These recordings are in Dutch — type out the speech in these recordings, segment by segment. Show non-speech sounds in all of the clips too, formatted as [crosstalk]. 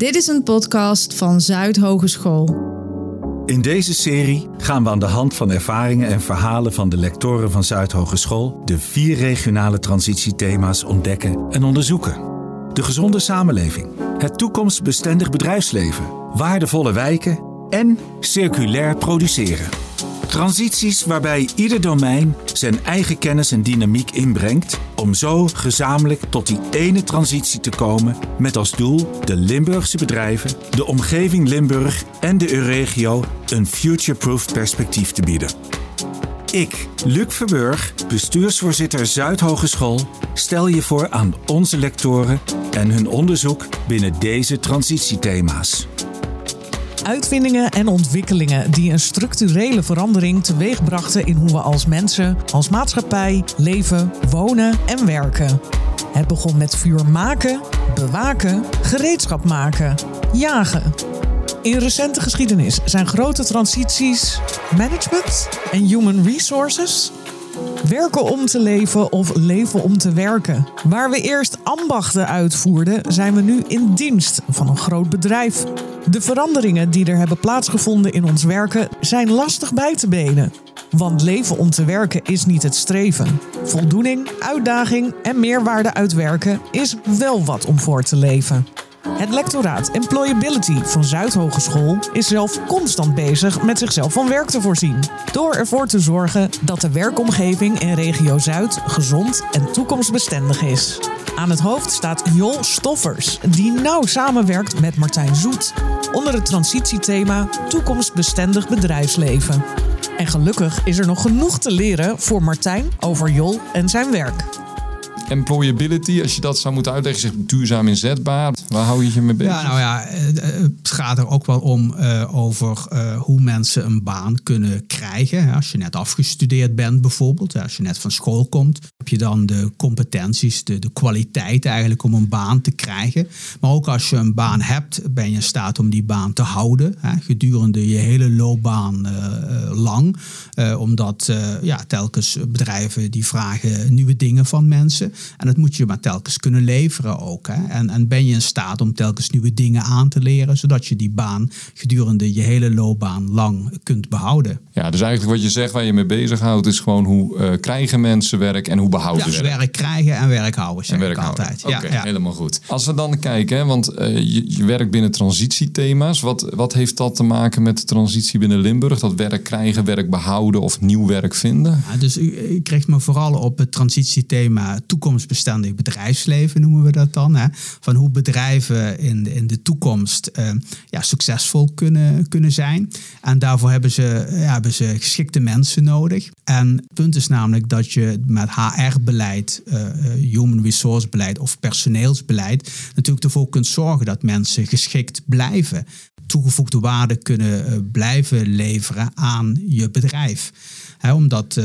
Dit is een podcast van Zuidhogeschool. In deze serie gaan we aan de hand van ervaringen en verhalen van de lectoren van Zuidhogeschool de vier regionale transitiethema's ontdekken en onderzoeken. De gezonde samenleving, het toekomstbestendig bedrijfsleven, waardevolle wijken en circulair produceren. Transities waarbij ieder domein zijn eigen kennis en dynamiek inbrengt om zo gezamenlijk tot die ene transitie te komen met als doel de Limburgse bedrijven, de omgeving Limburg en de Euregio een future-proof perspectief te bieden. Ik, Luc Verburg, bestuursvoorzitter Zuidhogeschool, stel je voor aan onze lectoren en hun onderzoek binnen deze transitiethema's. Uitvindingen en ontwikkelingen die een structurele verandering teweegbrachten in hoe we als mensen, als maatschappij leven, wonen en werken. Het begon met vuur maken, bewaken, gereedschap maken, jagen. In recente geschiedenis zijn grote transities management en human resources Werken om te leven of leven om te werken. Waar we eerst ambachten uitvoerden, zijn we nu in dienst van een groot bedrijf. De veranderingen die er hebben plaatsgevonden in ons werken zijn lastig bij te benen. Want leven om te werken is niet het streven. Voldoening, uitdaging en meerwaarde uitwerken is wel wat om voor te leven. Het lectoraat Employability van Zuidhogeschool is zelf constant bezig met zichzelf van werk te voorzien. Door ervoor te zorgen dat de werkomgeving in regio Zuid gezond en toekomstbestendig is. Aan het hoofd staat Jol Stoffers, die nauw samenwerkt met Martijn Zoet onder het transitiethema Toekomstbestendig bedrijfsleven. En gelukkig is er nog genoeg te leren voor Martijn over Jol en zijn werk employability, als je dat zou moeten uitleggen, zegt duurzaam inzetbaar. Waar hou je je mee bezig? Ja, nou ja, eh, eh, het gaat er ook wel om uh, over hoe mensen een baan kunnen krijgen. Als je net afgestudeerd bent bijvoorbeeld, als je net van school komt, heb je dan de competenties, de, de kwaliteit eigenlijk om een baan te krijgen. Maar ook als je een baan hebt, ben je in staat om die baan te houden hè, gedurende je hele loopbaan lang. omdat ja, telkens bedrijven die vragen nieuwe dingen van mensen. En dat moet je maar telkens kunnen leveren ook. Hè? En, en ben je in staat om telkens nieuwe dingen aan te leren, zodat je die baan gedurende je hele loopbaan lang kunt behouden. Ja, dus eigenlijk wat je zegt waar je mee bezighoudt, is gewoon hoe uh, krijgen mensen werk en hoe behouden ja, ze werk. werk krijgen en werk houden, zeg en werk ik altijd. Oké, ja, helemaal goed. Als we dan kijken, want uh, je, je werkt binnen transitiethema's. Wat, wat heeft dat te maken met de transitie binnen Limburg? Dat werk krijgen, werk behouden of nieuw werk vinden? Ja, dus u, u kreeg me vooral op het transitiethema toekomst toekomstbestendig bedrijfsleven noemen we dat dan. Hè? Van hoe bedrijven in de, in de toekomst uh, ja, succesvol kunnen, kunnen zijn. En daarvoor hebben ze, ja, hebben ze geschikte mensen nodig. En het punt is namelijk dat je met HR-beleid, eh, eh, human resource beleid of personeelsbeleid natuurlijk ervoor kunt zorgen dat mensen geschikt blijven. Toegevoegde waarde kunnen blijven leveren aan je bedrijf omdat uh,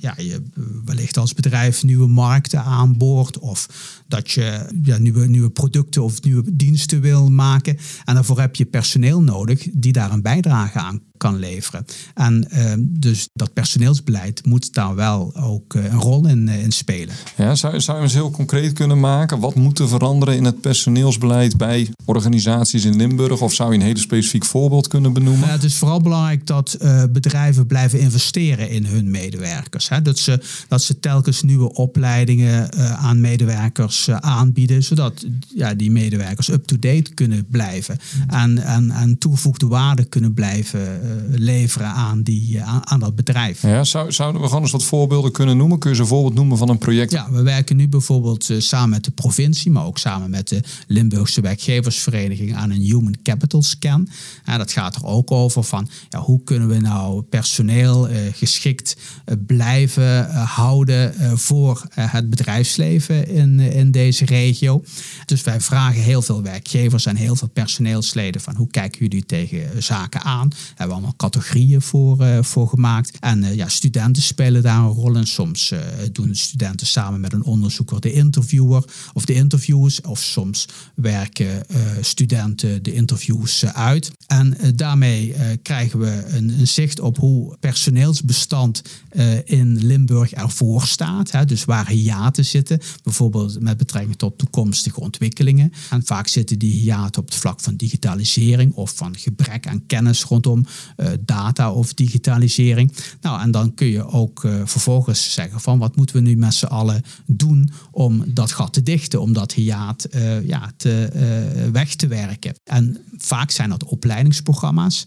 ja, je wellicht als bedrijf nieuwe markten aanboort of dat je ja, nieuwe, nieuwe producten of nieuwe diensten wil maken. En daarvoor heb je personeel nodig die daar een bijdrage aan kan leveren. En uh, dus dat personeelsbeleid moet daar wel ook uh, een rol in, uh, in, spelen. Ja, zou, zou je eens heel concreet kunnen maken? Wat moet er veranderen in het personeelsbeleid bij organisaties in Limburg? Of zou je een hele specifiek voorbeeld kunnen benoemen? het is vooral belangrijk dat bedrijven blijven investeren in hun medewerkers. Hè? Dat, ze, dat ze telkens nieuwe opleidingen aan medewerkers aanbieden, zodat ja, die medewerkers up-to-date kunnen blijven. En, en, en toegevoegde waarde kunnen blijven eh, leveren aan, die, eh, aan, dat bedrijf. Ja, zou, zouden we gewoon eens wat voorbeelden kunnen noemen? Kun je ze een voorbeeld noemen van een project? Ja, we werken nu bijvoorbeeld eh, samen met de provincie, maar ook samen met de Limburgse werkgeversvereniging aan een Human Capital Scan. En dat gaat er ook over van ja, hoe kunnen we nou personeel geschikt blijven houden voor het bedrijfsleven in, in deze regio. Dus wij vragen heel veel werkgevers en heel veel personeelsleden van hoe kijken jullie tegen zaken aan? Allemaal categorieën voor, voor gemaakt. En ja, studenten spelen daar een rol in. Soms doen studenten samen met een onderzoeker de interviewer of de interviews. Of soms werken studenten de interviews uit. En daarmee krijgen we een, een, zicht op hoe personeelsbestand in Limburg ervoor staat. Hè, dus waar hiaten zitten, bijvoorbeeld met betrekking tot toekomstige ontwikkelingen. En vaak zitten die hiaten op het vlak van digitalisering of van gebrek aan kennis rondom uh, data of digitalisering. Nou, en dan kun je ook uh, vervolgens zeggen van wat moeten we nu met z'n allen doen om dat gat te dichten, om dat hiaat uh, ja, te, weg te werken. En vaak zijn dat opleidingsprogramma's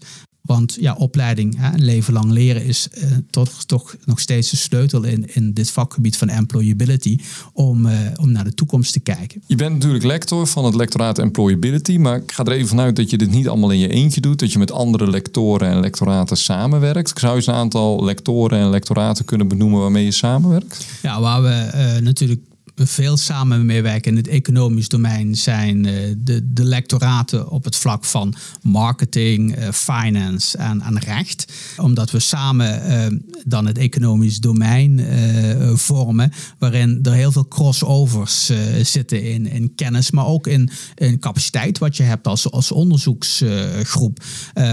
want ja, opleiding, hè, een leven lang leren is uh, toch, toch nog steeds de sleutel in, in dit vakgebied van employability om, uh, om naar de toekomst te kijken. Je bent natuurlijk lector van het lectoraat Employability, maar ik ga er even vanuit dat je dit niet allemaal in je eentje doet, dat je met andere lectoren en lectoraten samenwerkt. Zou je eens een aantal lectoren en lectoraten kunnen benoemen waarmee je samenwerkt? Ja, waar we uh, natuurlijk veel samen meewerken in het economisch domein zijn eh, de, de lectoraten op het vlak van marketing, eh, finance en, en recht. Omdat we samen eh, dan het economisch domein vormen, waarin er heel veel crossovers zitten in, in kennis, maar ook in, in capaciteit wat je hebt als, als onderzoeksgroep.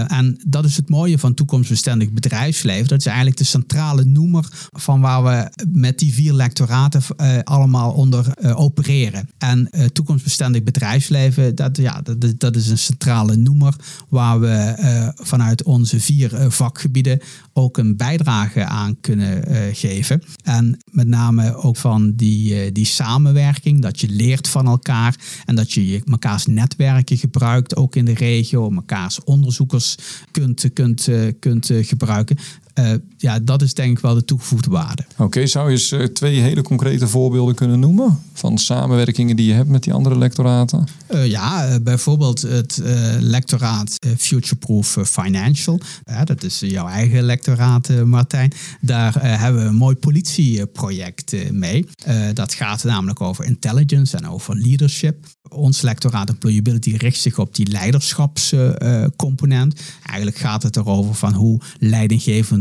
en dat is het mooie van toekomstbestendig bedrijfsleven. Dat is eigenlijk de centrale noemer van waar we met die vier lectoraten allemaal onder uh, opereren. En uh, toekomstbestendig bedrijfsleven, dat, ja, dat, dat is een centrale noemer waar we uh, vanuit onze vier vakgebieden ook een bijdrage aan kunnen geven. En met name ook van die, die samenwerking, dat je leert van elkaar en dat je mekaars netwerken gebruikt, ook in de regio, mekaars onderzoekers kunt, kunt, kunt gebruiken. Uh, ja, dat is denk ik wel de toegevoegde waarde. Oké, zou je eens uh, twee hele concrete voorbeelden kunnen noemen van samenwerkingen die je hebt met die andere lectoraten? Uh, ja, bijvoorbeeld het lectoraat Futureproof Financial. dat is jouw eigen lectoraat, Martijn. Daar hebben we een mooi politieproject mee. dat gaat namelijk over intelligence en over leadership. Ons lectoraat Employability richt zich op die leiderschapscomponent. Eigenlijk gaat het erover van hoe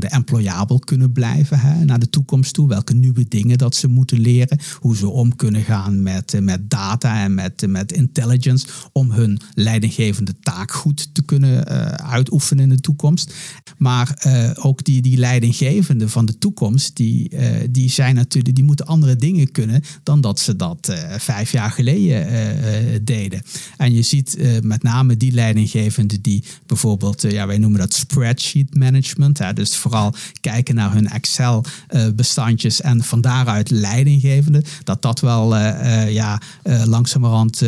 employabel kunnen blijven hè, naar de toekomst toe. Welke nieuwe dingen dat ze moeten leren. Hoe ze om kunnen gaan met, eh, met data en met, eh, met intelligence. Om hun leidinggevende taak goed te kunnen uh, uitoefenen in de toekomst. Maar ook die, die leidinggevenden van de toekomst, die, die zijn natuurlijk, die moeten andere dingen kunnen dan dat ze dat vijf jaar geleden deden. En je ziet met name die leidinggevenden die bijvoorbeeld, ja, wij noemen dat spreadsheet management. Dus vooral kijken naar hun Excel-bestandjes en van daaruit leidinggevende, dat dat wel uh, ja, uh, langzamerhand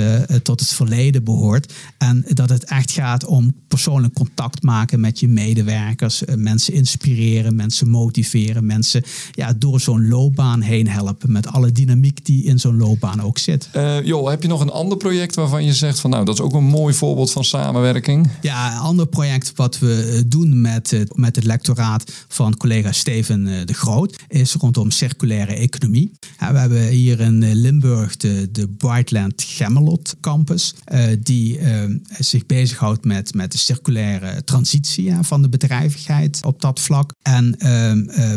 tot het verleden behoort. En dat het echt gaat om persoonlijk contact maken met je medewerkers, mensen inspireren, mensen motiveren, mensen ja, door zo'n loopbaan heen helpen met alle dynamiek die in zo'n loopbaan ook zit. joh, heb je nog een ander project waarvan je zegt van nou, dat is ook een mooi voorbeeld van samenwerking? Ja, een ander project wat we doen met, met het lectoraat van collega Steven eh, de Groot is rondom circulaire economie. We hebben hier in eh, Limburg de, de Brightland Gemmelot Campus, eh, die zich bezighoudt met, met de circulaire transitie van de bedrijvigheid op dat vlak. En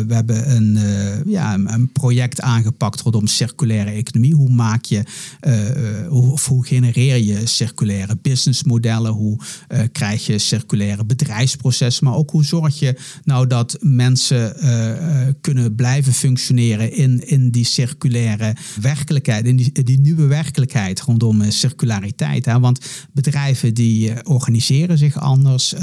we hebben een, ja, een project aangepakt rondom circulaire economie. Hoe maak je, of hoe genereer je circulaire businessmodellen? Hoe krijg je circulaire bedrijfsprocessen? Maar ook hoe zorg je nou dat mensen uh, kunnen blijven functioneren in, in die circulaire werkelijkheid, in die, nieuwe werkelijkheid rondom uh, circulariteit. Hè? Want bedrijven die organiseren zich anders,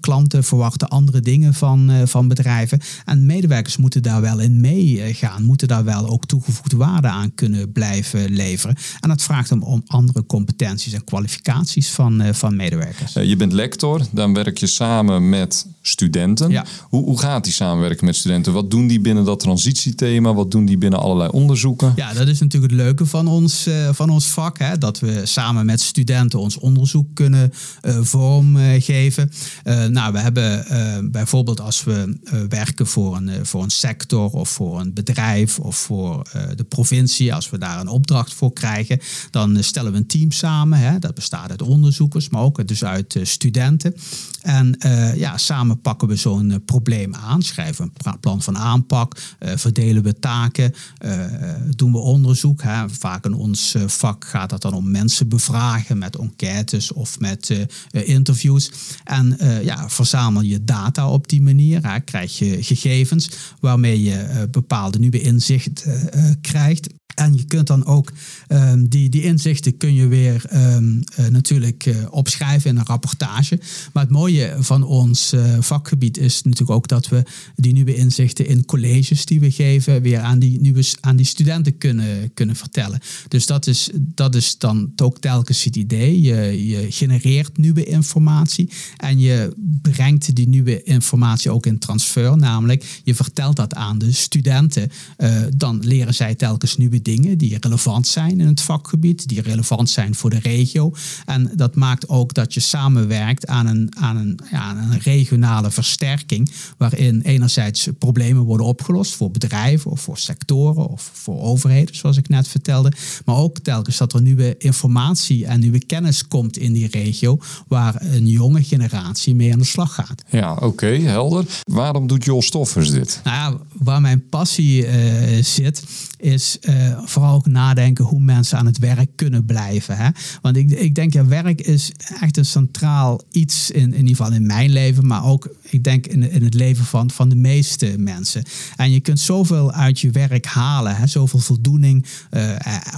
klanten verwachten andere dingen van, van bedrijven en medewerkers moeten daar wel in meegaan, moeten daar wel ook toegevoegde waarde aan kunnen blijven leveren. En dat vraagt om, om andere competenties en kwalificaties van, van medewerkers. je bent lector, dan werk je samen met studenten. Ja. Hoe, hoe gaat die samenwerken met studenten? Wat doen die binnen dat transitiethema? Wat doen die binnen allerlei onderzoeken? Ja, dat is natuurlijk het leuke van ons, uh, van ons vak. Hè? Dat we samen met studenten ons onderzoek kunnen uh, vormgeven. Uh, nou, we hebben bijvoorbeeld als we werken voor een, voor een sector of voor een bedrijf of voor de provincie, als we daar een opdracht voor krijgen, dan stellen we een team samen. Hè? Dat bestaat uit onderzoekers, maar ook dus uit studenten. En ja, samen pakken we zo'n probleem aan, schrijven een plan van aanpak, verdelen we taken, doen we onderzoek. Hè. Vaak in ons vak gaat het dan om mensen bevragen met enquêtes of met interviews. En ja, verzamel je data op die manier, hè. krijg je gegevens waarmee je bepaalde nieuwe inzichten krijgt. En je kunt dan ook um, die, die inzichten kun je weer um, uh, natuurlijk uh, opschrijven in een rapportage. Maar het mooie van ons uh, vakgebied is natuurlijk ook dat we die nieuwe inzichten in colleges die we geven weer aan die, nieuwe, aan die studenten kunnen, kunnen vertellen. Dus dat is, dat is dan ook telkens het idee. Je, je genereert nieuwe informatie en je brengt die nieuwe informatie ook in transfer. Namelijk, je vertelt dat aan de studenten. dan leren zij telkens nieuwe dingen die relevant zijn in het vakgebied, die relevant zijn voor de regio. En dat maakt ook dat je samenwerkt aan een, aan een, ja, aan een regionale versterking, waarin enerzijds problemen worden opgelost voor bedrijven of voor sectoren of voor overheden, zoals ik net vertelde. Maar ook telkens dat er nieuwe informatie en nieuwe kennis komt in die regio, waar een jonge generatie mee aan de slag gaat. Ja, oké, helder. Waarom doet Jos Stoffers dit? Nou ja, waar mijn passie uh, zit, is uh, vooral ook nadenken hoe mensen aan het werk kunnen blijven. Hè? Want ik, ik denk, ja, werk is echt een centraal iets, in, in ieder geval in mijn leven, maar ook, ik denk, in, in het leven van, van de meeste mensen. En je kunt zoveel uit je werk halen, hè? zoveel voldoening, uh,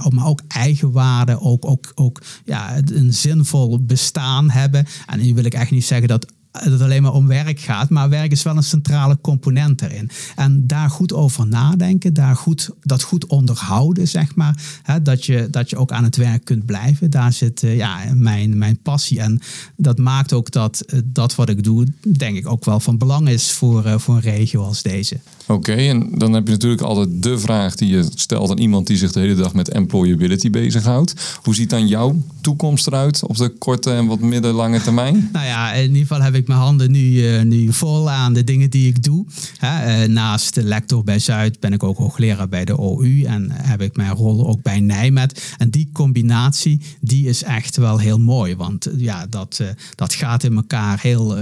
maar ook eigenwaarde, ook, ook, ook ja, een zinvol bestaan hebben. En nu wil ik echt niet zeggen dat het alleen maar om werk gaat, maar werk is wel een centrale component erin. En daar goed over nadenken, daar goed, dat goed onderhouden, zeg maar. Hè, dat, je, dat je ook aan het werk kunt blijven. Daar zit uh, ja, mijn, mijn passie. En dat maakt ook dat uh, dat wat ik doe, denk ik ook wel van belang is voor, voor een regio als deze. Oké, en dan heb je natuurlijk altijd de vraag die je stelt aan iemand die zich de hele dag met employability bezighoudt. Hoe ziet dan jouw toekomst eruit op de korte en wat middellange termijn? [laughs] nou ja, in ieder geval heb ik mijn handen nu, uh, nu vol aan de dingen die ik doe. Hè, uh, naast de lector bij Zuid ben ik ook hoogleraar bij de OU en heb ik mijn rol ook bij Nijmet. En die combinatie, die is echt wel heel mooi, want ja, dat, dat gaat in elkaar heel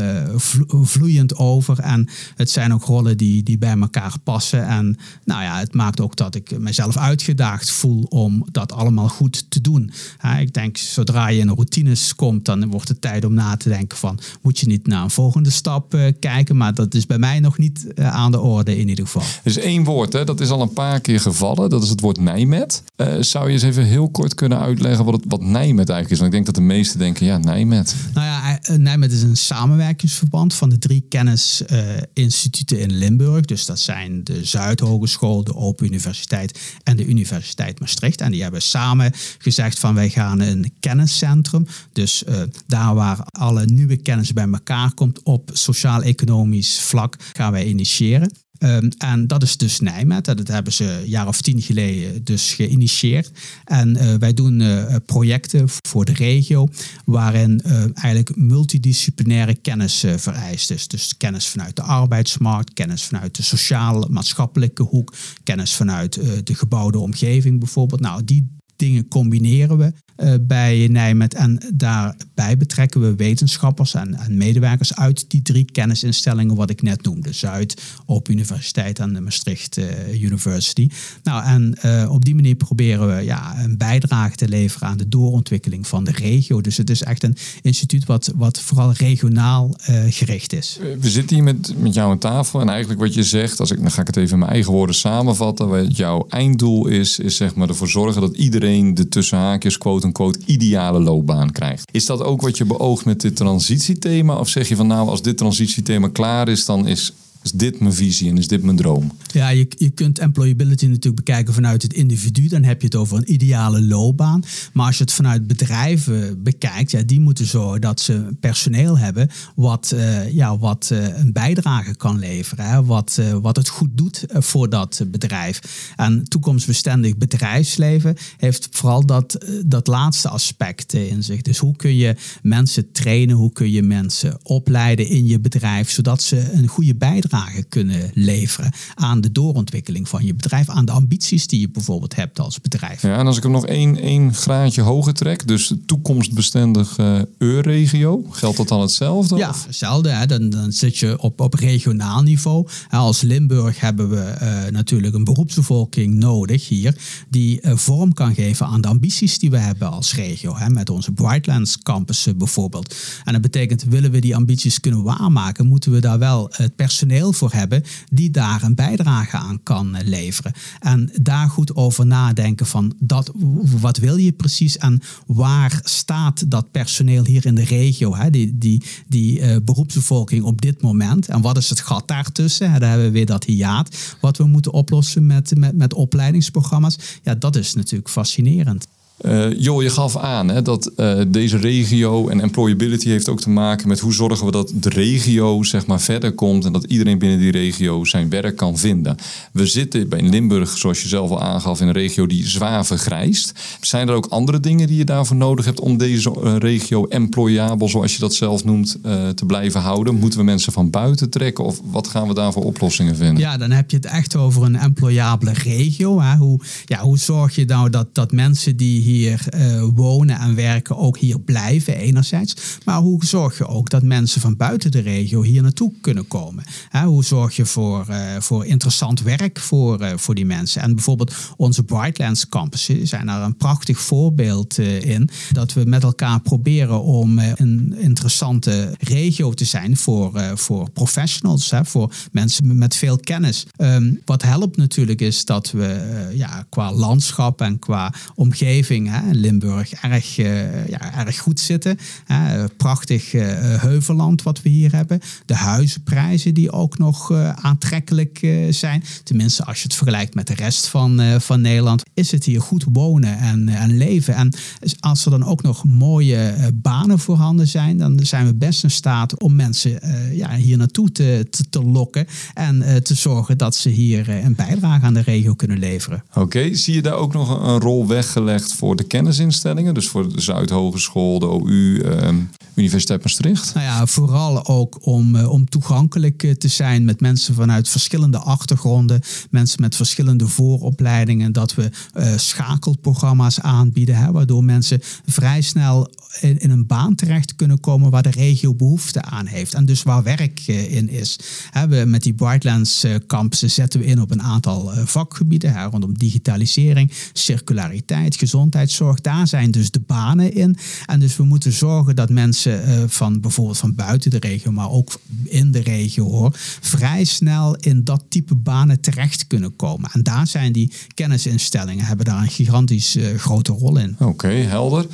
vloeiend over. En het zijn ook rollen die, die bij elkaar passen. En nou ja, het maakt ook dat ik mezelf uitgedaagd voel om dat allemaal goed te doen. Ik denk, zodra je in routines komt, dan wordt het tijd om na te denken van, moet je niet naar een volgende stap uh, kijken. Maar dat is bij mij nog niet uh, aan de orde in ieder geval. Is één woord, hè? dat is al een paar keer gevallen. Dat is het woord Nijmet. Uh, zou je eens even heel kort kunnen uitleggen wat, het, wat Nijmet eigenlijk is? Want ik denk dat de meesten denken, ja, Nijmet. Nou ja, Nijmet is een samenwerkingsverband van de drie kennisinstituten in Limburg. Dus dat zijn de Zuidhogeschool, de Open Universiteit en de Universiteit Maastricht. En die hebben samen gezegd van wij gaan een kenniscentrum. Dus daar waar alle nieuwe kennis bij elkaar komt op sociaal-economisch vlak, gaan wij initiëren. Um, en dat is dus Nijmet. Dat hebben ze een jaar of tien geleden dus geïnitieerd. En uh, wij doen uh, projecten voor de regio waarin uh, eigenlijk multidisciplinaire kennis vereist is. Dus kennis vanuit de arbeidsmarkt, kennis vanuit de sociaal-maatschappelijke hoek, kennis vanuit de gebouwde omgeving bijvoorbeeld. Nou, die dingen combineren we bij Nijmet. En daarbij betrekken we wetenschappers en, en, medewerkers uit die drie kennisinstellingen wat ik net noemde. Zuid, Open Universiteit en de Maastricht uh, University. Nou, en uh, op die manier proberen we ja, een bijdrage te leveren aan de doorontwikkeling van de regio. Dus het is echt een instituut wat, wat vooral regionaal gericht is. We zitten hier met, met jou aan tafel en eigenlijk wat je zegt, als ik, dan ga ik het even in mijn eigen woorden samenvatten. Wat jouw einddoel is, is zeg maar ervoor zorgen dat iedereen de tussenhaakjes quote quote ideale loopbaan krijgt. Is dat ook wat je beoogt met dit transitiethema? Of zeg je van nou, als dit transitiethema klaar is, dan is is dit mijn visie en is dit mijn droom? Ja, je, je kunt employability natuurlijk bekijken vanuit het individu. Dan heb je het over een ideale loopbaan. Maar als je het vanuit bedrijven bekijkt, ja, die moeten zorgen dat ze personeel hebben wat, uh, ja, wat uh, een bijdrage kan leveren. Hè, wat, uh, wat het goed doet voor dat bedrijf. En toekomstbestendig bedrijfsleven heeft vooral dat, dat laatste aspect in zich. Dus hoe kun je mensen trainen, hoe kun je mensen opleiden in je bedrijf, zodat ze een goede bijdrage bijdrage kunnen leveren aan de doorontwikkeling van je bedrijf, aan de ambities die je bijvoorbeeld hebt als bedrijf. Ja, en als ik hem nog één, één graadje hoger trek, dus toekomstbestendig uh, regio, geldt dat dan hetzelfde? Ja, hetzelfde. Hè? Dan, dan zit je op, op regionaal niveau. Als Limburg hebben we uh, natuurlijk een beroepsbevolking nodig hier, die uh, vorm kan geven aan de ambities die we hebben als regio. Hè? Met onze Brightlands campussen bijvoorbeeld. En dat betekent, willen we die ambities kunnen waarmaken, moeten we daar wel het personeel voor hebben die daar een bijdrage aan kan leveren. En daar goed over nadenken van dat, wat wil je precies en waar staat dat personeel hier in de regio, hè, die, die, die uh, beroepsbevolking op dit moment en wat is het gat daartussen? Hè, daar hebben we weer dat hiaat wat we moeten oplossen met, met, met opleidingsprogramma's. Ja, dat is natuurlijk fascinerend. Uh, jo, je gaf aan hè, dat uh, deze regio en employability heeft ook te maken met hoe zorgen we dat de regio zeg maar, verder komt en dat iedereen binnen die regio zijn werk kan vinden. We zitten bij Limburg, zoals je zelf al aangaf, in een regio die zwaar vergrijst. Zijn er ook andere dingen die je daarvoor nodig hebt om deze uh, regio employabel, zoals je dat zelf noemt, te blijven houden? Moeten we mensen van buiten trekken of wat gaan we daar voor oplossingen vinden? Ja, dan heb je het echt over een employabele regio. Hè? Hoe, ja, hoe zorg je nou dat, dat mensen die hier uh, wonen en werken ook hier blijven enerzijds. Maar hoe zorg je ook dat mensen van buiten de regio hier naartoe kunnen komen? hoe zorg je voor, uh, voor interessant werk voor, uh, voor die mensen? En bijvoorbeeld onze Brightlands campussen zijn daar een prachtig voorbeeld in. Dat we met elkaar proberen om een interessante regio te zijn voor, voor professionals, hè, voor mensen met veel kennis. Um, wat helpt natuurlijk is dat we ja, qua landschap en qua omgeving hè, Limburg erg, uh, ja, erg goed zitten. Hè, prachtig uh, heuvelland wat we hier hebben. De huizenprijzen die ook nog uh, aantrekkelijk zijn. Tenminste, als je het vergelijkt met de rest van, van Nederland, is het hier goed wonen en, en leven. En als er dan ook nog mooie banen voorhanden zijn, dan zijn we best in staat om mensen ja, hier naartoe te, te, te lokken. En te zorgen dat ze hier een bijdrage aan de regio kunnen leveren. Oké, zie je daar ook nog een rol weggelegd voor voor de kennisinstellingen, dus voor de Zuidhogeschool, de OU, eh, Universiteit Maastricht? Nou ja, vooral ook om, uh, om toegankelijk eh, te zijn met mensen vanuit verschillende achtergronden, mensen met verschillende vooropleidingen, dat we uh, schakelprogramma's aanbieden, hè, waardoor mensen vrij snel in, een baan terecht kunnen komen waar de regio behoefte aan heeft en dus waar werk in is. Hè, we, met die Brightlands campussen zetten we in op een aantal vakgebieden hè, rondom digitalisering, circulariteit, gezondheid gezondheidszorg, daar zijn dus de banen in. En dus we moeten zorgen dat mensen uh, van bijvoorbeeld van buiten de regio, maar ook in de regio hoor, vrij snel in dat type banen terecht kunnen komen. En daar zijn die kennisinstellingen, hebben daar een gigantisch uh, grote rol in. Oké, helder.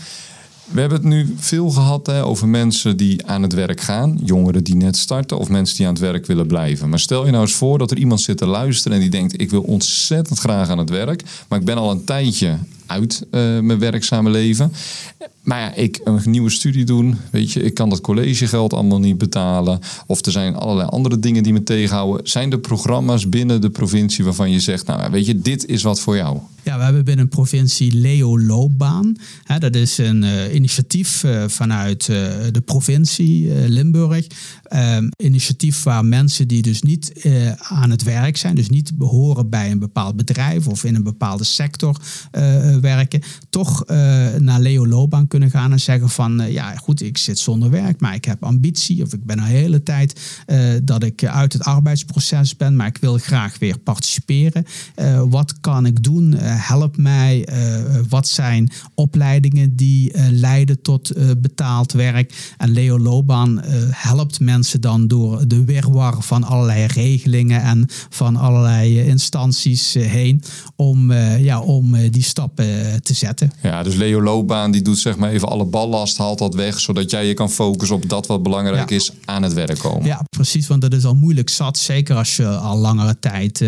We hebben het nu veel gehad hè, over mensen die aan het werk gaan, jongeren die net starten of mensen die aan het werk willen blijven. Maar stel je nou eens voor dat er iemand zit te luisteren en die denkt: ik wil ontzettend graag aan het werk, maar ik ben al een tijdje uit uh, mijn werkzame leven. Maar ja, ik een nieuwe studie doen, weet je, ik kan dat collegegeld allemaal niet betalen. Of er zijn allerlei andere dingen die me tegenhouden. Zijn er programma's binnen de provincie waarvan je zegt, nou weet je, dit is wat voor jou? Ja, we hebben binnen provincie Leo Loopbaan. dat is een uh, initiatief uh, vanuit uh, de provincie Limburg. Um, initiatief waar mensen die dus niet aan het werk zijn, dus niet behoren bij een bepaald bedrijf of in een bepaalde sector werken, toch naar Leo Loopbaan kunnen gaan en zeggen van ja goed, ik zit zonder werk, maar ik heb ambitie of ik ben een hele tijd dat ik uit het arbeidsproces ben, maar ik wil graag weer participeren. wat kan ik doen? Eh, help mij. Eh, wat zijn opleidingen die eh, leiden tot betaald werk? En Leo Loban helpt mensen dan door de wirwar van allerlei regelingen en van allerlei instanties heen om, ja, om die stappen te zetten. Ja, dus Leo Loopbaan die doet zeg maar even alle ballast, haalt dat weg, zodat jij je kan focussen op dat wat belangrijk is aan het werk komen. Ja, precies, want dat is al moeilijk zat, zeker als je al langere tijd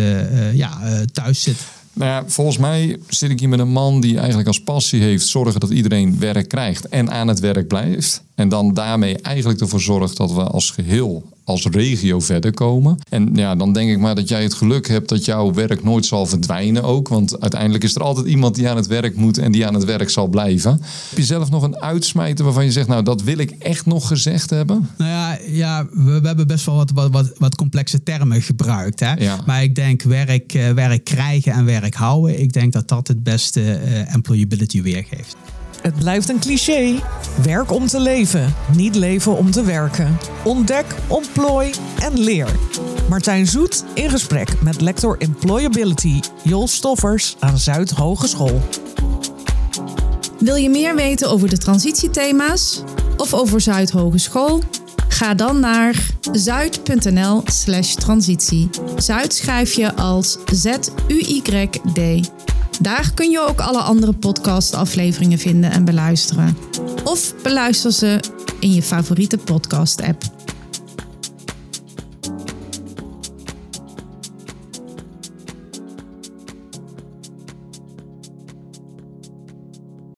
ja, thuis zit. Nou ja, volgens mij zit ik hier met een man die eigenlijk als passie heeft zorgen dat iedereen werk krijgt en aan het werk blijft. En dan daarmee eigenlijk ervoor zorgt dat we als geheel als regio verder komen. En ja, dan denk ik maar dat jij het geluk hebt dat jouw werk nooit zal verdwijnen ook. Want uiteindelijk is er altijd iemand die aan het werk moet en die aan het werk zal blijven. Heb je zelf nog een uitsmijter waarvan je zegt, nou dat wil ik echt nog gezegd hebben? Nou ja, ja we, we hebben best wel wat, wat, wat, wat complexe termen gebruikt. Hè? Ja. Maar ik denk werk, eh, werk krijgen en werk houden. Ik denk dat dat het beste eh, employability weergeeft. Het blijft een cliché. Werk om te leven, niet leven om te werken. Ontdek, ontplooi en leer. Martijn Zoet in gesprek met lector Employability Jol Stoffers aan Zuid Hogeschool. Wil je meer weten over de transitiethema's of over Zuid Hogeschool? Ga dan naar zuid.nl/slash transitie. Zuid schrijf je als Z-U-Y-D. Daar kun je ook alle andere podcastafleveringen vinden en beluisteren. Of beluister ze in je favoriete podcast-app.